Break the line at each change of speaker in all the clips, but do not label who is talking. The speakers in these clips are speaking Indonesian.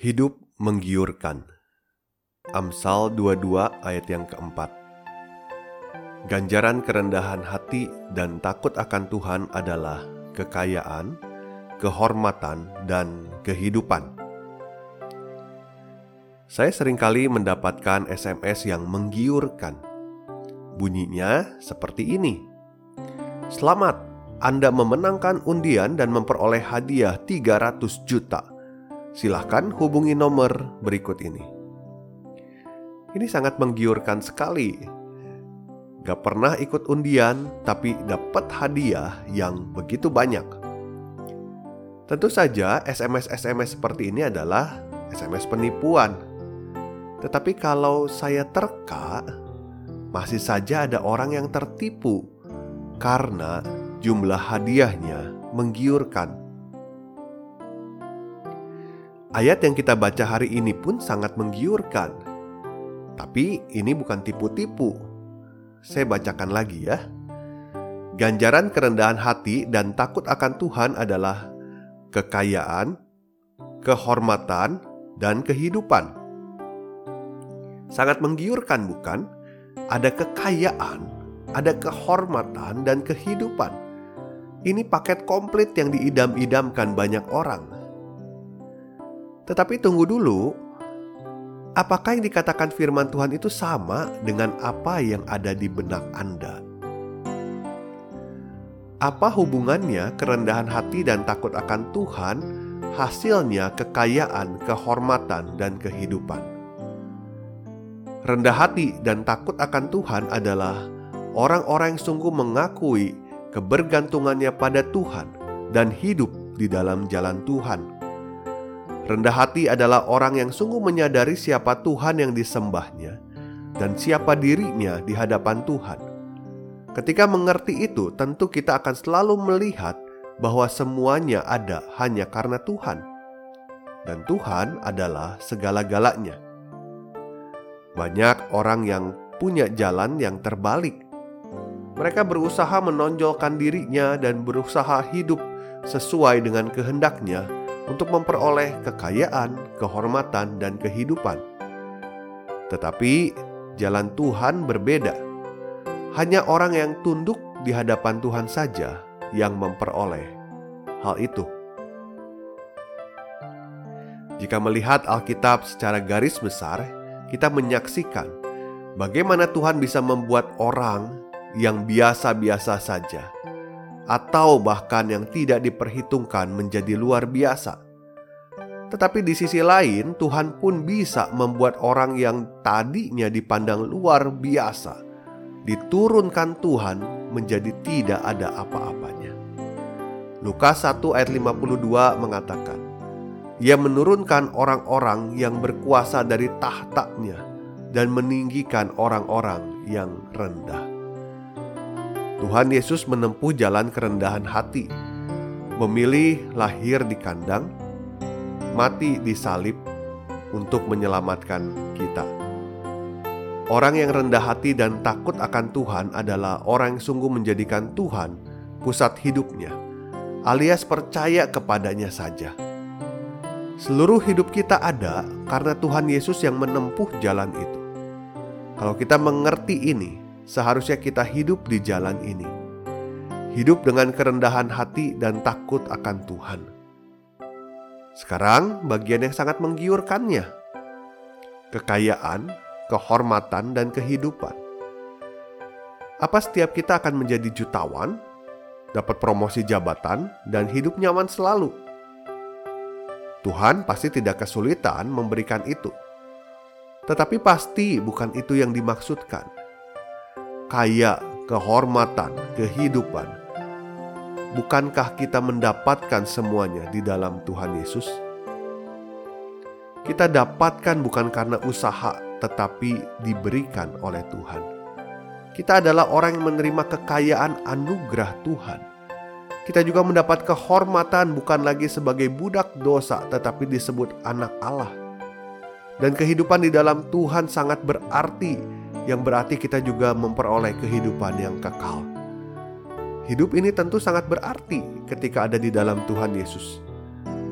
Hidup menggiurkan. Amsal 22 ayat yang keempat. Ganjaran kerendahan hati dan takut akan Tuhan adalah kekayaan, kehormatan, dan kehidupan. Saya sering kali mendapatkan SMS yang menggiurkan. Bunyinya seperti ini. Selamat, Anda memenangkan undian dan memperoleh hadiah 300 juta silahkan hubungi nomor berikut ini. Ini sangat menggiurkan sekali. Gak pernah ikut undian, tapi dapat hadiah yang begitu banyak. Tentu saja SMS-SMS seperti ini adalah SMS penipuan. Tetapi kalau saya terka, masih saja ada orang yang tertipu karena jumlah hadiahnya menggiurkan. Ayat yang kita baca hari ini pun sangat menggiurkan. Tapi ini bukan tipu-tipu. Saya bacakan lagi ya. Ganjaran kerendahan hati dan takut akan Tuhan adalah kekayaan, kehormatan, dan kehidupan. Sangat menggiurkan, bukan? Ada kekayaan, ada kehormatan, dan kehidupan. Ini paket komplit yang diidam-idamkan banyak orang. Tetapi tunggu dulu, apakah yang dikatakan firman Tuhan itu sama dengan apa yang ada di benak Anda? Apa hubungannya kerendahan hati dan takut akan Tuhan hasilnya kekayaan, kehormatan, dan kehidupan? Rendah hati dan takut akan Tuhan adalah orang-orang yang sungguh mengakui kebergantungannya pada Tuhan dan hidup di dalam jalan Tuhan Rendah hati adalah orang yang sungguh menyadari siapa Tuhan yang disembahnya dan siapa dirinya di hadapan Tuhan. Ketika mengerti itu, tentu kita akan selalu melihat bahwa semuanya ada hanya karena Tuhan, dan Tuhan adalah segala-galanya. Banyak orang yang punya jalan yang terbalik. Mereka berusaha menonjolkan dirinya dan berusaha hidup sesuai dengan kehendaknya untuk memperoleh kekayaan, kehormatan, dan kehidupan. Tetapi jalan Tuhan berbeda. Hanya orang yang tunduk di hadapan Tuhan saja yang memperoleh hal itu. Jika melihat Alkitab secara garis besar, kita menyaksikan bagaimana Tuhan bisa membuat orang yang biasa-biasa saja atau bahkan yang tidak diperhitungkan menjadi luar biasa. Tetapi di sisi lain, Tuhan pun bisa membuat orang yang tadinya dipandang luar biasa, diturunkan Tuhan menjadi tidak ada apa-apanya. Lukas 1 ayat 52 mengatakan, Ia menurunkan orang-orang yang berkuasa dari tahtanya dan meninggikan orang-orang yang rendah. Tuhan Yesus menempuh jalan kerendahan hati, memilih lahir di kandang, mati di salib untuk menyelamatkan kita. Orang yang rendah hati dan takut akan Tuhan adalah orang yang sungguh menjadikan Tuhan pusat hidupnya, alias percaya kepadanya saja. Seluruh hidup kita ada karena Tuhan Yesus yang menempuh jalan itu. Kalau kita mengerti ini, seharusnya kita hidup di jalan ini. Hidup dengan kerendahan hati dan takut akan Tuhan. Sekarang, bagian yang sangat menggiurkannya: kekayaan, kehormatan, dan kehidupan. Apa setiap kita akan menjadi jutawan, dapat promosi jabatan, dan hidup nyaman selalu? Tuhan pasti tidak kesulitan memberikan itu, tetapi pasti bukan itu yang dimaksudkan kaya, kehormatan, kehidupan bukankah kita mendapatkan semuanya di dalam Tuhan Yesus? Kita dapatkan bukan karena usaha, tetapi diberikan oleh Tuhan. Kita adalah orang yang menerima kekayaan anugerah Tuhan. Kita juga mendapat kehormatan bukan lagi sebagai budak dosa, tetapi disebut anak Allah. Dan kehidupan di dalam Tuhan sangat berarti, yang berarti kita juga memperoleh kehidupan yang kekal. Hidup ini tentu sangat berarti ketika ada di dalam Tuhan Yesus.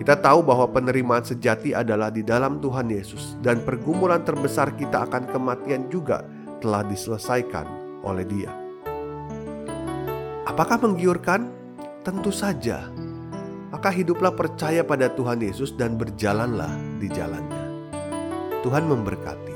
Kita tahu bahwa penerimaan sejati adalah di dalam Tuhan Yesus, dan pergumulan terbesar kita akan kematian juga telah diselesaikan oleh Dia. Apakah menggiurkan? Tentu saja. Maka hiduplah percaya pada Tuhan Yesus dan berjalanlah di jalannya. Tuhan memberkati.